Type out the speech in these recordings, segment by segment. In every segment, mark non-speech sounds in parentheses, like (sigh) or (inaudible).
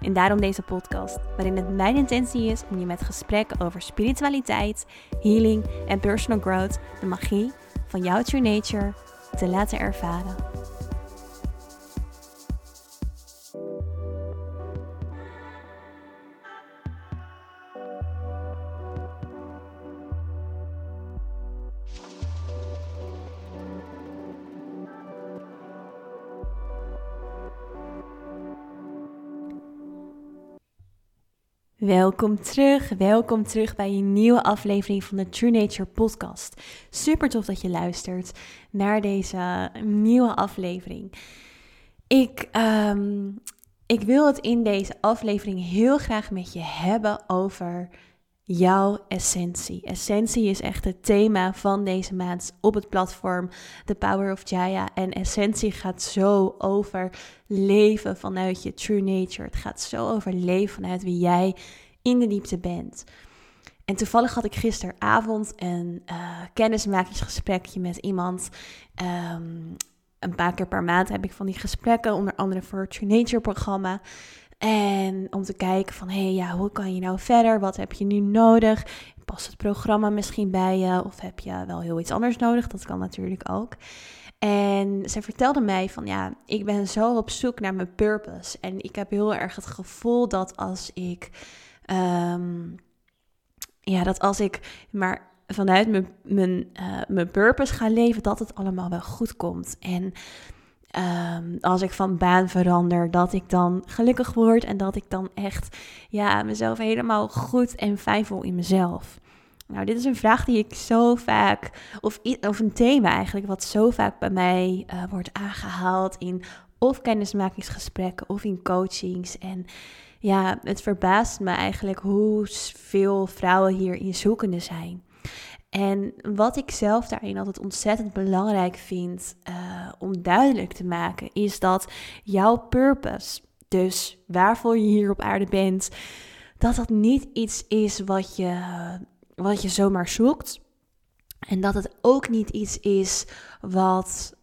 En daarom deze podcast, waarin het mijn intentie is om je met gesprekken over spiritualiteit, healing en personal growth de magie van jouw true nature te laten ervaren. Welkom terug, welkom terug bij een nieuwe aflevering van de True Nature podcast. Super tof dat je luistert naar deze nieuwe aflevering. Ik, um, ik wil het in deze aflevering heel graag met je hebben over jouw essentie. Essentie is echt het thema van deze maand op het platform The Power of Jaya. En essentie gaat zo over leven vanuit je true nature. Het gaat zo over leven vanuit wie jij in de diepte bent. En toevallig had ik gisteravond een uh, kennismakingsgesprekje met iemand. Um, een paar keer per maand heb ik van die gesprekken, onder andere voor het True Nature programma. En om te kijken van, hé, hey, ja, hoe kan je nou verder? Wat heb je nu nodig? Past het programma misschien bij je? Of heb je wel heel iets anders nodig? Dat kan natuurlijk ook. En ze vertelde mij van, ja, ik ben zo op zoek naar mijn purpose. En ik heb heel erg het gevoel dat als ik, um, ja, dat als ik maar vanuit mijn, mijn, uh, mijn purpose ga leven, dat het allemaal wel goed komt. En Um, als ik van baan verander, dat ik dan gelukkig word en dat ik dan echt ja, mezelf helemaal goed en fijn voel in mezelf. Nou, dit is een vraag die ik zo vaak, of, of een thema eigenlijk, wat zo vaak bij mij uh, wordt aangehaald in of kennismakingsgesprekken of in coachings. En ja, het verbaast me eigenlijk hoe veel vrouwen hierin zoekende zijn. En wat ik zelf daarin altijd ontzettend belangrijk vind uh, om duidelijk te maken, is dat jouw purpose, dus waarvoor je hier op aarde bent, dat dat niet iets is wat je, wat je zomaar zoekt. En dat het ook niet iets is wat,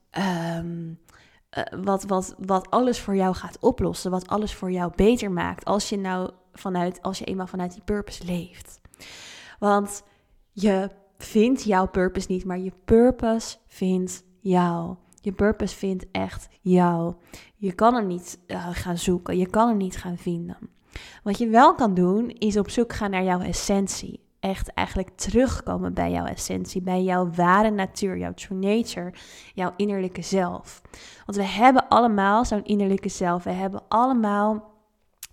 um, uh, wat, wat, wat alles voor jou gaat oplossen, wat alles voor jou beter maakt als je nou vanuit, als je eenmaal vanuit die purpose leeft. Want je vindt jouw purpose niet, maar je purpose vindt jou. Je purpose vindt echt jou. Je kan er niet uh, gaan zoeken, je kan er niet gaan vinden. Wat je wel kan doen, is op zoek gaan naar jouw essentie. Echt eigenlijk terugkomen bij jouw essentie, bij jouw ware natuur, jouw true nature, jouw innerlijke zelf. Want we hebben allemaal zo'n innerlijke zelf. We hebben allemaal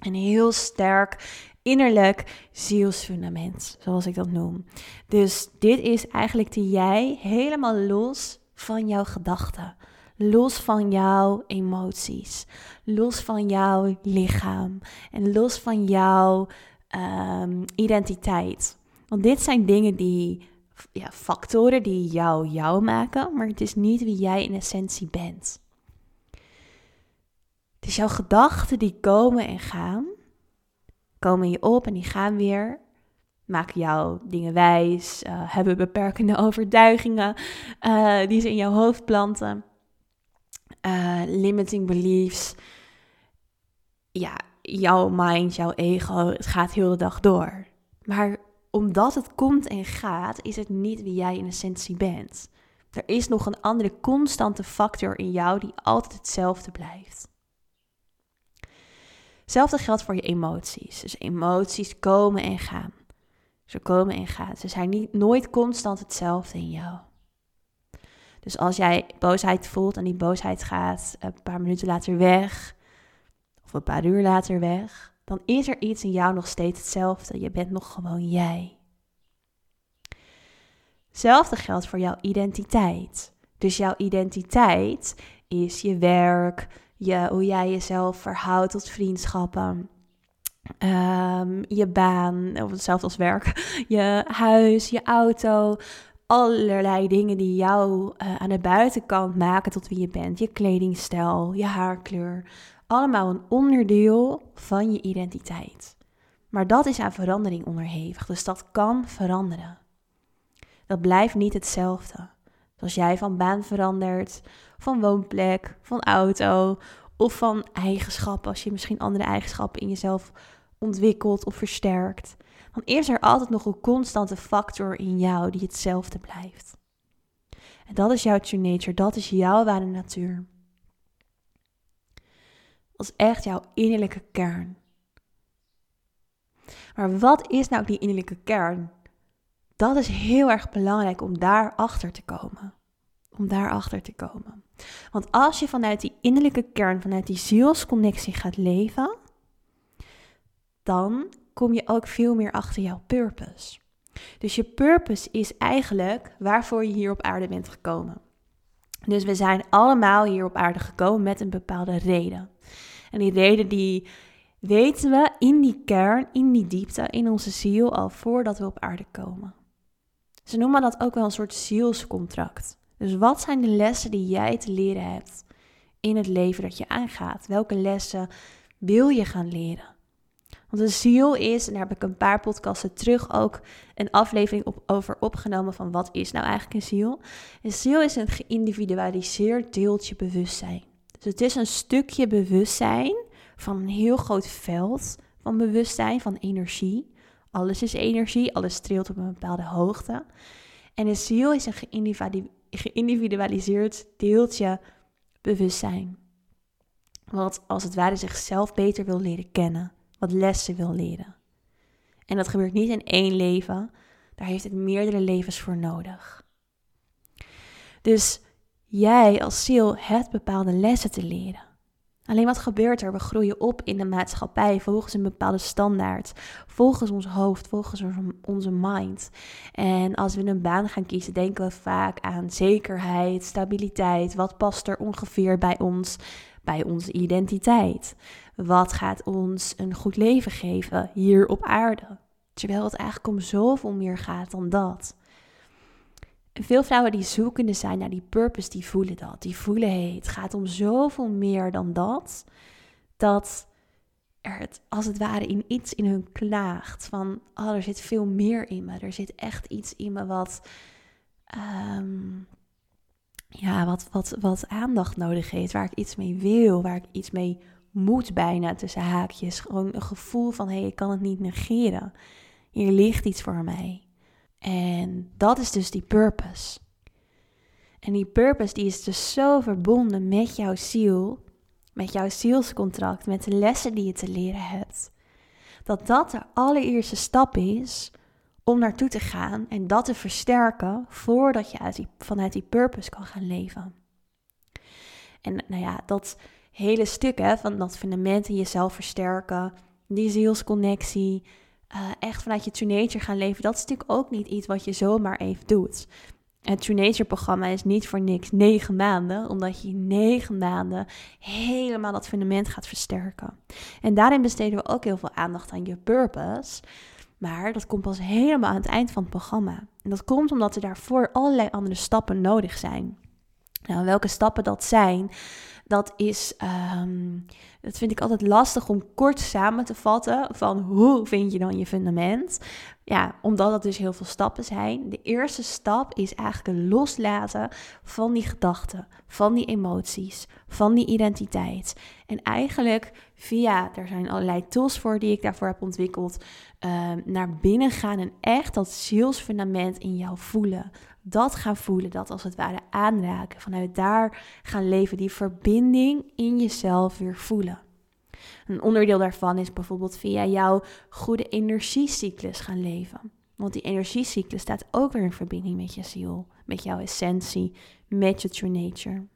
een heel sterk innerlijk zielsfundament, zoals ik dat noem. Dus dit is eigenlijk de jij helemaal los van jouw gedachten. Los van jouw emoties, los van jouw lichaam en los van jouw um, identiteit. Want dit zijn dingen die, ja, factoren die jou jou maken, maar het is niet wie jij in essentie bent. Het is jouw gedachten die komen en gaan komen je op en die gaan weer. Maken jou dingen wijs, uh, hebben beperkende (laughs) overtuigingen uh, die ze in jouw hoofd planten. Uh, limiting beliefs. Ja, jouw mind, jouw ego, het gaat heel de dag door. Maar omdat het komt en gaat, is het niet wie jij in essentie bent. Er is nog een andere constante factor in jou die altijd hetzelfde blijft. Hetzelfde geldt voor je emoties. Dus emoties komen en gaan. Ze komen en gaan. Ze zijn niet, nooit constant hetzelfde in jou. Dus als jij boosheid voelt en die boosheid gaat een paar minuten later weg, of een paar uur later weg, dan is er iets in jou nog steeds hetzelfde. Je bent nog gewoon jij. Hetzelfde geldt voor jouw identiteit. Dus jouw identiteit is je werk, je, hoe jij jezelf verhoudt tot vriendschappen, ehm, je baan, of hetzelfde als werk, (laughs) je huis, je auto, allerlei dingen die jou uh, aan de buitenkant maken tot wie je bent. Je kledingstijl, je haarkleur. Allemaal een onderdeel van je identiteit. Maar dat is aan verandering onderhevig, dus dat kan veranderen. Dat blijft niet hetzelfde. Als jij van baan verandert, van woonplek, van auto of van eigenschappen, als je misschien andere eigenschappen in jezelf ontwikkelt of versterkt, dan is er altijd nog een constante factor in jou die hetzelfde blijft. En dat is jouw true nature, dat is jouw ware natuur. Dat is echt jouw innerlijke kern. Maar wat is nou die innerlijke kern? Dat is heel erg belangrijk om daar achter te komen. Om daar achter te komen. Want als je vanuit die innerlijke kern, vanuit die zielsconnectie gaat leven, dan kom je ook veel meer achter jouw purpose. Dus je purpose is eigenlijk waarvoor je hier op aarde bent gekomen. Dus we zijn allemaal hier op aarde gekomen met een bepaalde reden. En die reden die weten we in die kern, in die diepte, in onze ziel al voordat we op aarde komen. Ze noemen dat ook wel een soort zielscontract. Dus wat zijn de lessen die jij te leren hebt in het leven dat je aangaat? Welke lessen wil je gaan leren? Want de ziel is, en daar heb ik een paar podcasten terug ook een aflevering op, over opgenomen van wat is nou eigenlijk een ziel. Een ziel is een geïndividualiseerd deeltje bewustzijn. Dus het is een stukje bewustzijn van een heel groot veld van bewustzijn, van energie. Alles is energie, alles streelt op een bepaalde hoogte. En een ziel is een geïndividualiseerd deeltje bewustzijn. Wat als het ware zichzelf beter wil leren kennen, wat lessen wil leren. En dat gebeurt niet in één leven, daar heeft het meerdere levens voor nodig. Dus jij als ziel hebt bepaalde lessen te leren. Alleen wat gebeurt er? We groeien op in de maatschappij volgens een bepaalde standaard, volgens ons hoofd, volgens onze mind. En als we een baan gaan kiezen, denken we vaak aan zekerheid, stabiliteit. Wat past er ongeveer bij ons, bij onze identiteit? Wat gaat ons een goed leven geven hier op aarde? Terwijl het eigenlijk om zoveel meer gaat dan dat. Veel vrouwen die zoekende zijn naar die purpose, die voelen dat. Die voelen, hey, het gaat om zoveel meer dan dat. Dat er het, als het ware in iets in hun klaagt. Van, oh, er zit veel meer in me. Er zit echt iets in me wat, ehm, ja, wat, wat, wat aandacht nodig heeft. Waar ik iets mee wil, waar ik iets mee moet bijna tussen haakjes. Gewoon een gevoel van, hé, hey, ik kan het niet negeren. Hier ligt iets voor mij. En dat is dus die purpose. En die purpose die is dus zo verbonden met jouw ziel, met jouw zielscontract, met de lessen die je te leren hebt. Dat dat de allereerste stap is om naartoe te gaan en dat te versterken voordat je uit die, vanuit die purpose kan gaan leven. En nou ja, dat hele stuk hè, van dat fundament in jezelf versterken, die zielsconnectie, uh, echt vanuit je True Nature gaan leven, dat is natuurlijk ook niet iets wat je zomaar even doet. Het True Nature programma is niet voor niks negen maanden, omdat je negen maanden helemaal dat fundament gaat versterken. En daarin besteden we ook heel veel aandacht aan je purpose. Maar dat komt pas helemaal aan het eind van het programma. En dat komt omdat er daarvoor allerlei andere stappen nodig zijn. Nou, welke stappen dat zijn, dat is, ehm, dat vind ik altijd lastig om kort samen te vatten van hoe vind je dan je fundament. Ja, omdat dat dus heel veel stappen zijn. De eerste stap is eigenlijk het loslaten van die gedachten, van die emoties, van die identiteit. En eigenlijk via, er zijn allerlei tools voor die ik daarvoor heb ontwikkeld, ehm, naar binnen gaan en echt dat zielsfundament in jou voelen dat gaan voelen, dat als het ware aanraken, vanuit daar gaan leven, die verbinding in jezelf weer voelen. Een onderdeel daarvan is bijvoorbeeld via jouw goede energiecyclus gaan leven. Want die energiecyclus staat ook weer in verbinding met je ziel, met jouw essentie, met je true nature.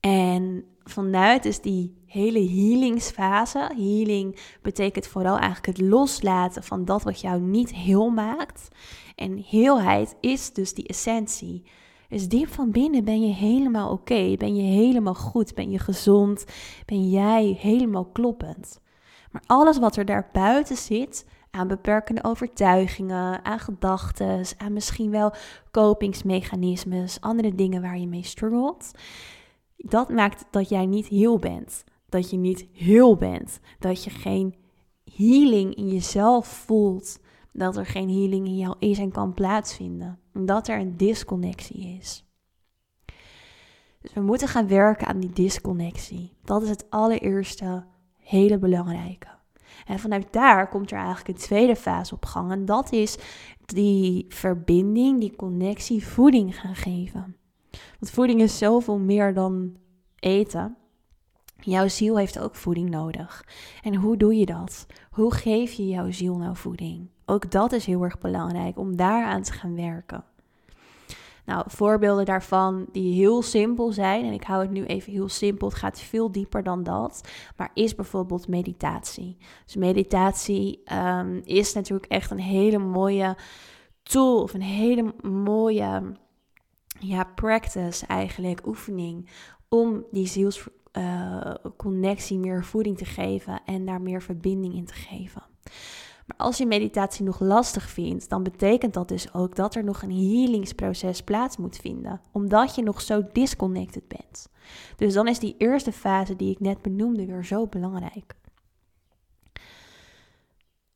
En vanuit dus die hele healingsfase, healing betekent vooral eigenlijk het loslaten van dat wat jou niet heel maakt. En heelheid is dus die essentie. Dus diep van binnen ben je helemaal oké, ben je helemaal goed, ben je gezond, ben jij helemaal kloppend. Maar alles wat er daarbuiten zit, aan beperkende overtuigingen, aan gedachten, aan misschien wel kopingsmechanismes, andere dingen waar je mee struggelt, dat maakt dat jij niet heel bent. Dat je niet heel bent. Dat je geen healing in jezelf voelt. Dat er geen healing in jou is en kan plaatsvinden. Dat er een disconnectie is. Dus we moeten gaan werken aan die disconnectie. Dat is het allereerste hele belangrijke. En vanuit daar komt er eigenlijk een tweede fase op gang. En dat is die verbinding, die connectie, voeding gaan geven. Want voeding is zoveel meer dan eten. Jouw ziel heeft ook voeding nodig. En hoe doe je dat? Hoe geef je jouw ziel nou voeding? Ook dat is heel erg belangrijk om daaraan te gaan werken. Nou, voorbeelden daarvan die heel simpel zijn, en ik hou het nu even heel simpel, het gaat veel dieper dan dat, maar is bijvoorbeeld meditatie. Dus meditatie um, is natuurlijk echt een hele mooie tool of een hele mooie ja, practice eigenlijk, oefening, om die zielsconnectie uh, meer voeding te geven en daar meer verbinding in te geven. Maar als je meditatie nog lastig vindt, dan betekent dat dus ook dat er nog een healingsproces plaats moet vinden, omdat je nog zo disconnected bent. Dus dan is die eerste fase die ik net benoemde weer zo belangrijk.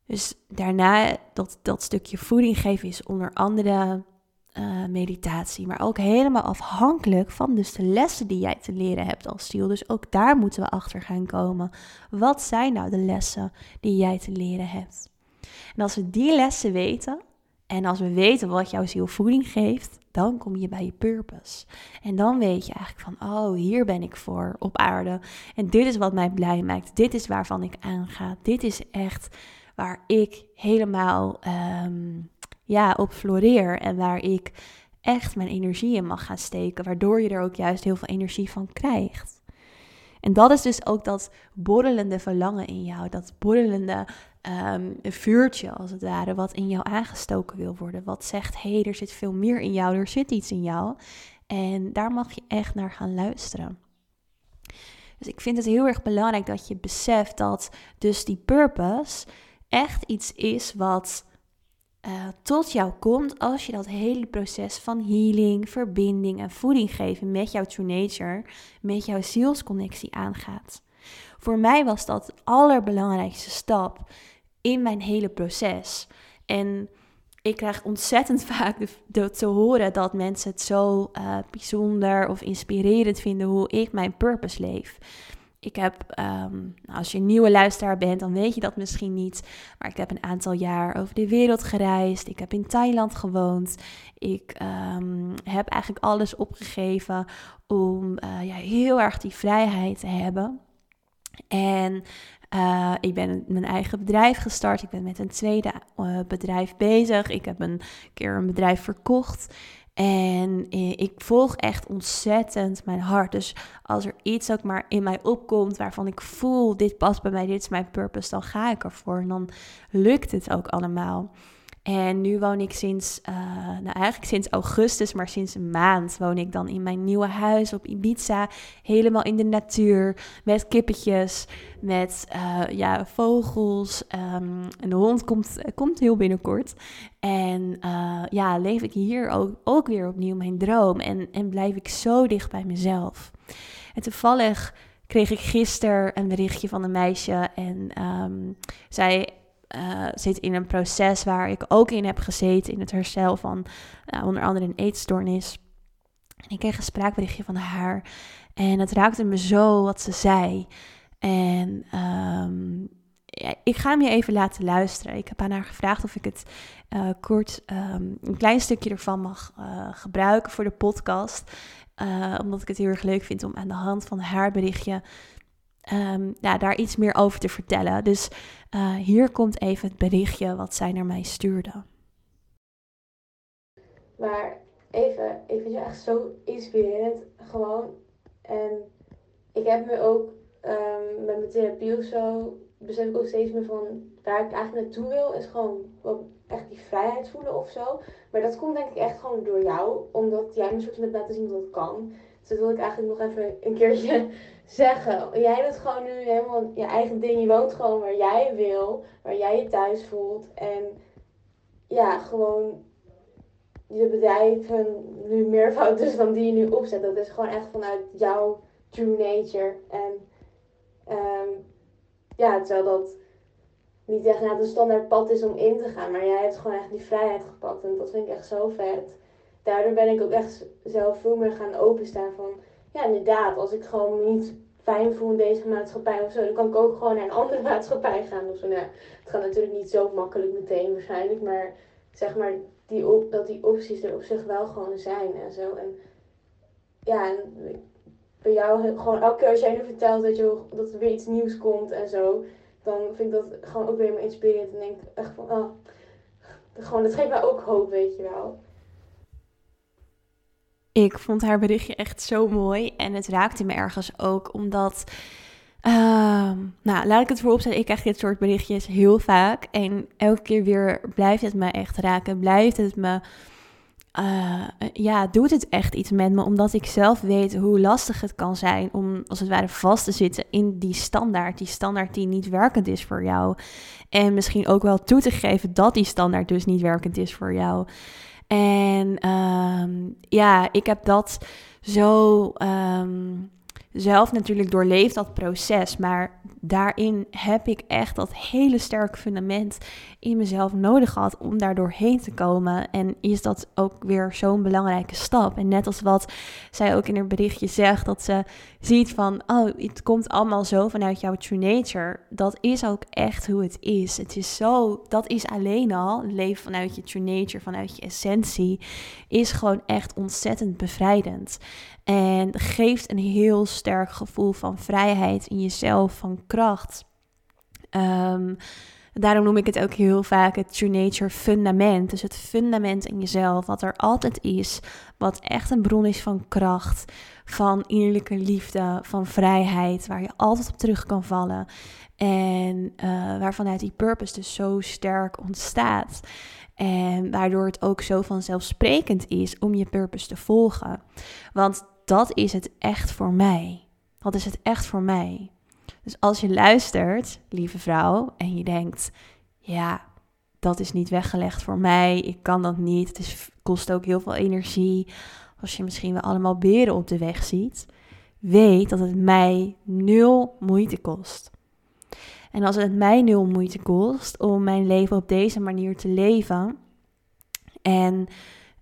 Dus daarna, dat, dat stukje voeding geven is onder andere uh, meditatie, maar ook helemaal afhankelijk van dus de lessen die jij te leren hebt als ziel. Dus ook daar moeten we achter gaan komen. Wat zijn nou de lessen die jij te leren hebt? En als we die lessen weten en als we weten wat jouw ziel voeding geeft, dan kom je bij je purpose. En dan weet je eigenlijk van, oh, hier ben ik voor op aarde. En dit is wat mij blij maakt. Dit is waarvan ik aanga. Dit is echt waar ik helemaal um, ja, op floreer en waar ik echt mijn energie in mag gaan steken, waardoor je er ook juist heel veel energie van krijgt. En dat is dus ook dat borrelende verlangen in jou, dat borrelende um, vuurtje als het ware, wat in jou aangestoken wil worden. Wat zegt, hé, hey, er zit veel meer in jou, er zit iets in jou. En daar mag je echt naar gaan luisteren. Dus ik vind het heel erg belangrijk dat je beseft dat dus die purpose echt iets is wat uh, tot jou komt als je dat hele proces van healing, verbinding en voeding geven met jouw true nature, met jouw zielsconnectie aangaat. Voor mij was dat de allerbelangrijkste stap in mijn hele proces. En ik krijg ontzettend (laughs) vaak te horen dat mensen het zo uh, bijzonder of inspirerend vinden hoe ik mijn purpose leef. Ik heb, um, als je een nieuwe luisteraar bent, dan weet je dat misschien niet. Maar ik heb een aantal jaar over de wereld gereisd. Ik heb in Thailand gewoond. Ik um, heb eigenlijk alles opgegeven om uh, ja, heel erg die vrijheid te hebben. En uh, ik ben mijn eigen bedrijf gestart. Ik ben met een tweede uh, bedrijf bezig. Ik heb een keer een bedrijf verkocht. En eh, ik volg echt ontzettend mijn hart. Dus als er iets ook maar in mij opkomt waarvan ik voel, dit past bij mij, dit is mijn purpose, dan ga ik ervoor. En dan lukt het ook allemaal. En nu woon ik sinds, uh, nou eigenlijk sinds augustus, maar sinds een maand woon ik dan in mijn nieuwe huis op Ibiza. Helemaal in de natuur, met kippetjes, met uh, ja, vogels. Um, en de hond komt, komt heel binnenkort. En uh, ja, leef ik hier ook, ook weer opnieuw mijn droom. En, en blijf ik zo dicht bij mezelf. En toevallig kreeg ik gisteren een berichtje van een meisje. En um, zij uh, zit in een proces waar ik ook in heb gezeten in het herstel van uh, onder andere een eetstoornis. En ik kreeg een spraakberichtje van haar en het raakte me zo wat ze zei. En ja, ik ga hem je even laten luisteren. Ik heb aan haar gevraagd of ik het uh, kort um, een klein stukje ervan mag gebruiken voor de podcast. omdat ik het heel erg leuk vind om aan de hand van haar berichtje um, ja, daar iets meer over te vertellen. Dus uh, hier komt even het berichtje wat zij naar mij stuurde. Maar even, ik vind je echt zo inspirerend. Gewoon. En ik heb me ook um, met mijn therapie of zo, besef ik ook steeds meer van waar ik eigenlijk naartoe wil, is gewoon echt die vrijheid voelen of zo. Maar dat komt denk ik echt gewoon door jou, omdat jij me soort hebt laten zien dat het kan. Dus dat wil ik eigenlijk nog even een keertje zeggen. Jij doet gewoon nu helemaal je eigen ding. Je woont gewoon waar jij wil, waar jij je thuis voelt. En ja, gewoon je bedrijven nu meervoud dus dan die je nu opzet. Dat is gewoon echt vanuit jouw true nature. En um, ja, terwijl dat niet echt naar de standaard pad is om in te gaan. Maar jij hebt gewoon echt die vrijheid gepakt. En dat vind ik echt zo vet. Daardoor ben ik ook echt zelf veel meer gaan openstaan van... Ja, inderdaad, als ik gewoon niet fijn voel in deze maatschappij of zo... dan kan ik ook gewoon naar een andere (laughs) maatschappij gaan of zo. Nou, het gaat natuurlijk niet zo makkelijk meteen waarschijnlijk. Maar zeg maar, die op, dat die opties er op zich wel gewoon zijn en zo. En ja, en bij jou gewoon elke keer als jij nu vertelt dat, je, dat er weer iets nieuws komt en zo, dan vind ik dat gewoon ook weer me inspirerend en denk echt van, oh, gewoon, dat geeft mij ook hoop, weet je wel. Ik vond haar berichtje echt zo mooi en het raakte me ergens ook omdat Ehm, nou, laat ik het voorop zetten. Ik krijg dit soort berichtjes heel vaak. En elke keer weer blijft het me echt raken. Blijft het me. Uh, ja, doet het echt iets met me. Omdat ik zelf weet hoe lastig het kan zijn om als het ware vast te zitten in die standaard. Die standaard die niet werkend is voor jou. En misschien ook wel toe te geven dat die standaard dus niet werkend is voor jou. En ehm, ja, ik heb dat zo. Ehm, zelf natuurlijk doorleefd dat proces. Maar daarin heb ik echt dat hele sterke fundament in mezelf nodig gehad om daar doorheen te komen. En is dat ook weer zo'n belangrijke stap. En net als wat zij ook in haar berichtje zegt, dat ze ziet van, oh, het komt allemaal zo vanuit jouw true nature. Dat is ook echt hoe het is. Het is zo, dat is alleen al, leven vanuit je true nature, vanuit je essentie, is gewoon echt ontzettend bevrijdend. En geeft een heel sterk gevoel van vrijheid in jezelf, van kracht. Um, daarom noem ik het ook heel vaak het True Nature fundament. Dus het fundament in jezelf, wat er altijd is, wat echt een bron is van kracht, van innerlijke liefde, van vrijheid, waar je altijd op terug kan vallen. En uh, waarvanuit die purpose dus zo sterk ontstaat. En waardoor het ook zo vanzelfsprekend is om je purpose te volgen. Want dat is het echt voor mij. Dat is het echt voor mij. Dus als je luistert, lieve vrouw, en je denkt, ja, dat is niet weggelegd voor mij, ik kan dat niet, het kost ook heel veel energie. Als je misschien wel allemaal beren op de weg ziet, weet dat het mij nul moeite kost. En als het mij nul moeite kost om mijn leven op deze manier te leven en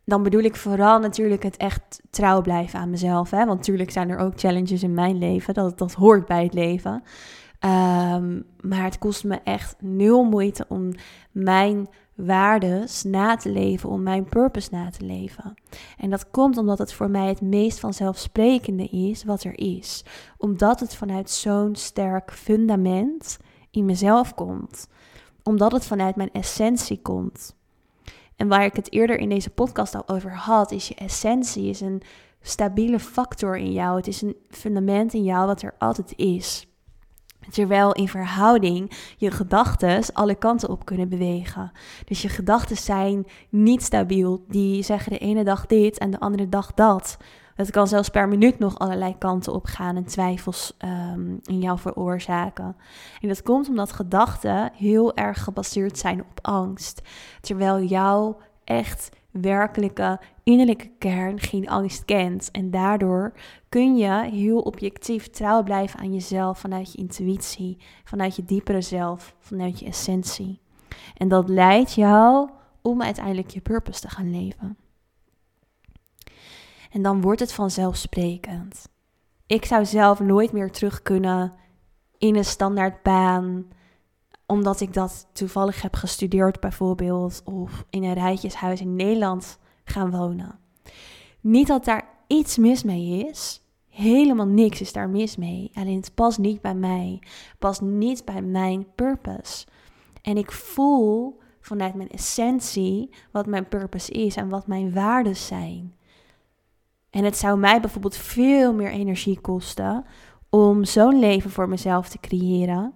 dan bedoel ik vooral natuurlijk het echt trouw blijven aan mezelf. Hè? Want natuurlijk zijn er ook challenges in mijn leven. Dat, dat hoort bij het leven. Ehm, maar het kost me echt nul moeite om mijn waardes na te leven, om mijn purpose na te leven. En dat komt omdat het voor mij het meest vanzelfsprekende is wat er is. Omdat het vanuit zo'n sterk fundament in mezelf komt. Omdat het vanuit mijn essentie komt. En waar ik het eerder in deze podcast al over had, is je essentie, is een stabiele factor in jou. Het is een fundament in jou wat er altijd is. Terwijl in verhouding je gedachten alle kanten op kunnen bewegen. Dus je gedachten zijn niet stabiel. Die zeggen de ene dag dit en de andere dag dat. Het kan zelfs per minuut nog allerlei kanten op gaan en twijfels um, in jou veroorzaken. En dat komt omdat gedachten heel erg gebaseerd zijn op angst. Terwijl jouw echt werkelijke innerlijke kern geen angst kent. En daardoor kun je heel objectief trouw blijven aan jezelf vanuit je intuïtie, vanuit je diepere zelf, vanuit je essentie. En dat leidt jou om uiteindelijk je purpose te gaan leven. En dan wordt het vanzelfsprekend. Ik zou zelf nooit meer terug kunnen in een standaard baan, omdat ik dat toevallig heb gestudeerd bijvoorbeeld, of in een rijtjeshuis in Nederland gaan wonen. Niet dat daar iets mis mee is. Helemaal niks is daar mis mee. Alleen het past niet bij mij. Past niet bij mijn purpose. En ik voel vanuit mijn essentie wat mijn purpose is en wat mijn waarden zijn. En het zou mij bijvoorbeeld veel meer energie kosten om zo'n leven voor mezelf te creëren.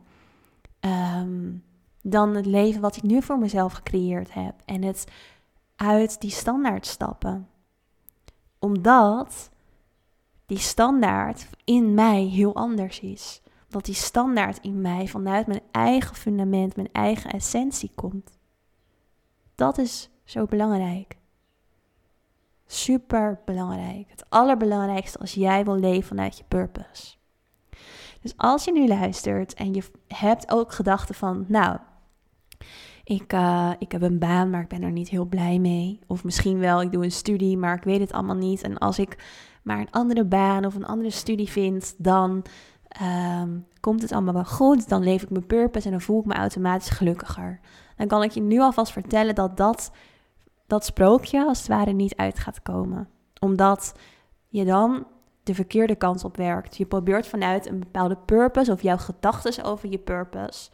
Ehm, dan het leven wat ik nu voor mezelf gecreëerd heb. En het uit die standaard stappen. Omdat die standaard in mij heel anders is. Dat die standaard in mij vanuit mijn eigen fundament, mijn eigen essentie komt. Dat is zo belangrijk. Super belangrijk. Het allerbelangrijkste als jij wil leven vanuit je purpose. Dus als je nu luistert en je hebt ook gedachten van, nou, ik, uh, ik heb een baan, maar ik ben er niet heel blij mee. Of misschien wel, ik doe een studie, maar ik weet het allemaal niet. En als ik maar een andere baan of een andere studie vind, dan um, komt het allemaal wel goed. Dan leef ik mijn purpose en dan voel ik me automatisch gelukkiger. Dan kan ik je nu alvast vertellen dat dat, dat sprookje als het ware niet uit gaat komen. Omdat je dan de verkeerde kant op werkt. Je probeert vanuit een bepaalde purpose of jouw gedachten over je purpose,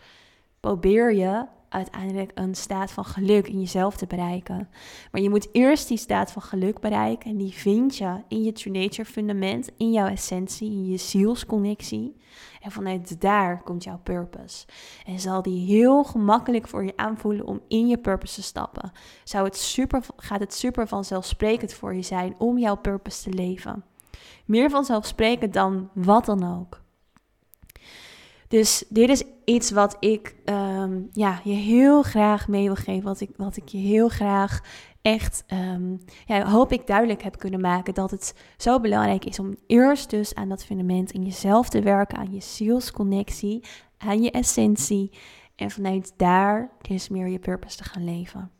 probeer je uiteindelijk een staat van geluk in jezelf te bereiken. Maar je moet eerst die staat van geluk bereiken en die vind je in je true nature fundament, in jouw essentie, in je zielsconnectie. En vanuit daar komt jouw purpose. En zal die heel gemakkelijk voor je aanvoelen om in je purpose te stappen. Zou het super, gaat het super vanzelfsprekend voor je zijn om jouw purpose te leven. Meer vanzelfsprekend dan wat dan ook. Dus dit is iets wat ik um, ja, je heel graag mee wil geven. Wat ik, wat ik je heel graag echt, um, ja, hoop ik duidelijk heb kunnen maken. Dat het zo belangrijk is om eerst dus aan dat fundament in jezelf te werken. Aan je zielsconnectie, aan je essentie. En vanuit daar dus meer je purpose te gaan leven.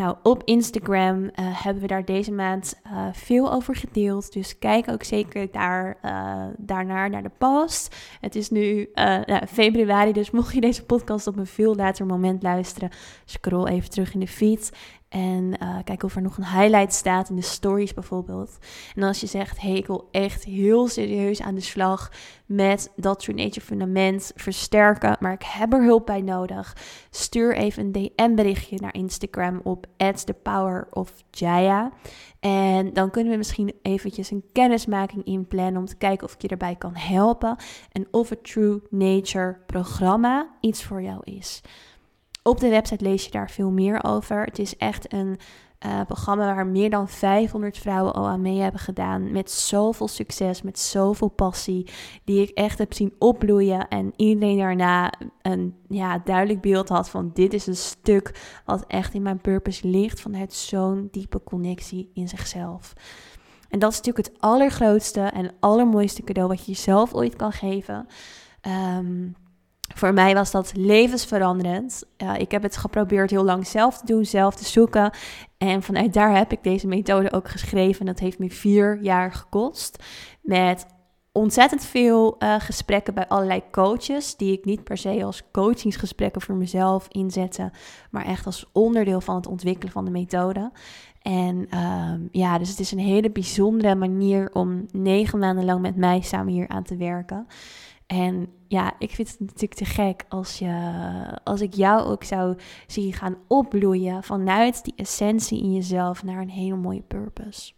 Nou, op Instagram uh, hebben we daar deze maand uh, veel over gedeeld. Dus kijk ook zeker daar, uh, daarnaar, naar de post. Het is nu nou, februari, dus mocht je deze podcast op een veel later moment luisteren, scroll even terug in de feed. En uh, kijk of er nog een highlight staat in de stories bijvoorbeeld. En als je zegt, hey, ik wil echt heel serieus aan de slag met dat True Nature fundament versterken, maar ik heb er hulp bij nodig. Stuur even een DM berichtje naar Instagram op @thepowerofjaya. En dan kunnen we misschien eventjes een kennismaking inplannen om te kijken of ik je erbij kan helpen. En of het True Nature programma iets voor jou is. Op de website lees je daar veel meer over. Het is echt een uh, programma waar meer dan 500 vrouwen al aan mee hebben gedaan. Met zoveel succes, met zoveel passie. Die ik echt heb zien opbloeien. En iedereen daarna een ja, duidelijk beeld had van dit is een stuk wat echt in mijn purpose ligt. Vanuit zo'n diepe connectie in zichzelf. En dat is natuurlijk het allergrootste en allermooiste cadeau wat je jezelf ooit kan geven. Um, voor mij was dat levensveranderend. Ik heb het geprobeerd heel lang zelf te doen, zelf te zoeken. En vanuit daar heb ik deze methode ook geschreven. Dat heeft me vier jaar gekost. Met ontzettend veel uh, gesprekken bij allerlei coaches. Die ik niet per se als coachingsgesprekken voor mezelf inzette. Maar echt als onderdeel van het ontwikkelen van de methode. En um, ja, dus het is een hele bijzondere manier om negen maanden lang met mij samen hier aan te werken. En ja, ik vind het natuurlijk te gek als, je, als ik jou ook zou zien gaan opbloeien vanuit die essentie in jezelf naar een hele mooie purpose.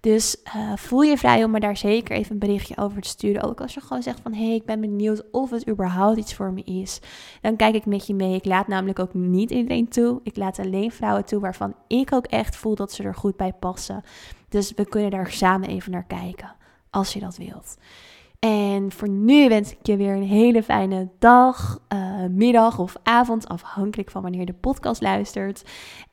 Dus uh, voel je vrij om me daar zeker even een berichtje over te sturen. Ook als je gewoon zegt van hé, hey, ik ben benieuwd of het überhaupt iets voor me is. Dan kijk ik met je mee. Ik laat namelijk ook niet iedereen toe. Ik laat alleen vrouwen toe waarvan ik ook echt voel dat ze er goed bij passen. Dus we kunnen daar samen even naar kijken, als je dat wilt. En voor nu wens ik je weer een hele fijne dag, uh, middag of avond, afhankelijk van wanneer je de podcast luistert.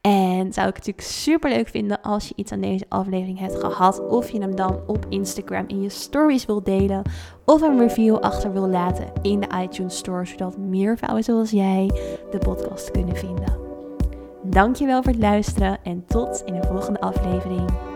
En zou ik het natuurlijk super leuk vinden als je iets aan deze aflevering hebt gehad. Of je hem dan op Instagram in je stories wil delen. Of een review achter wil laten in de iTunes Store, zodat meer vrouwen zoals jij de podcast kunnen vinden. Dankjewel voor het luisteren en tot in de volgende aflevering.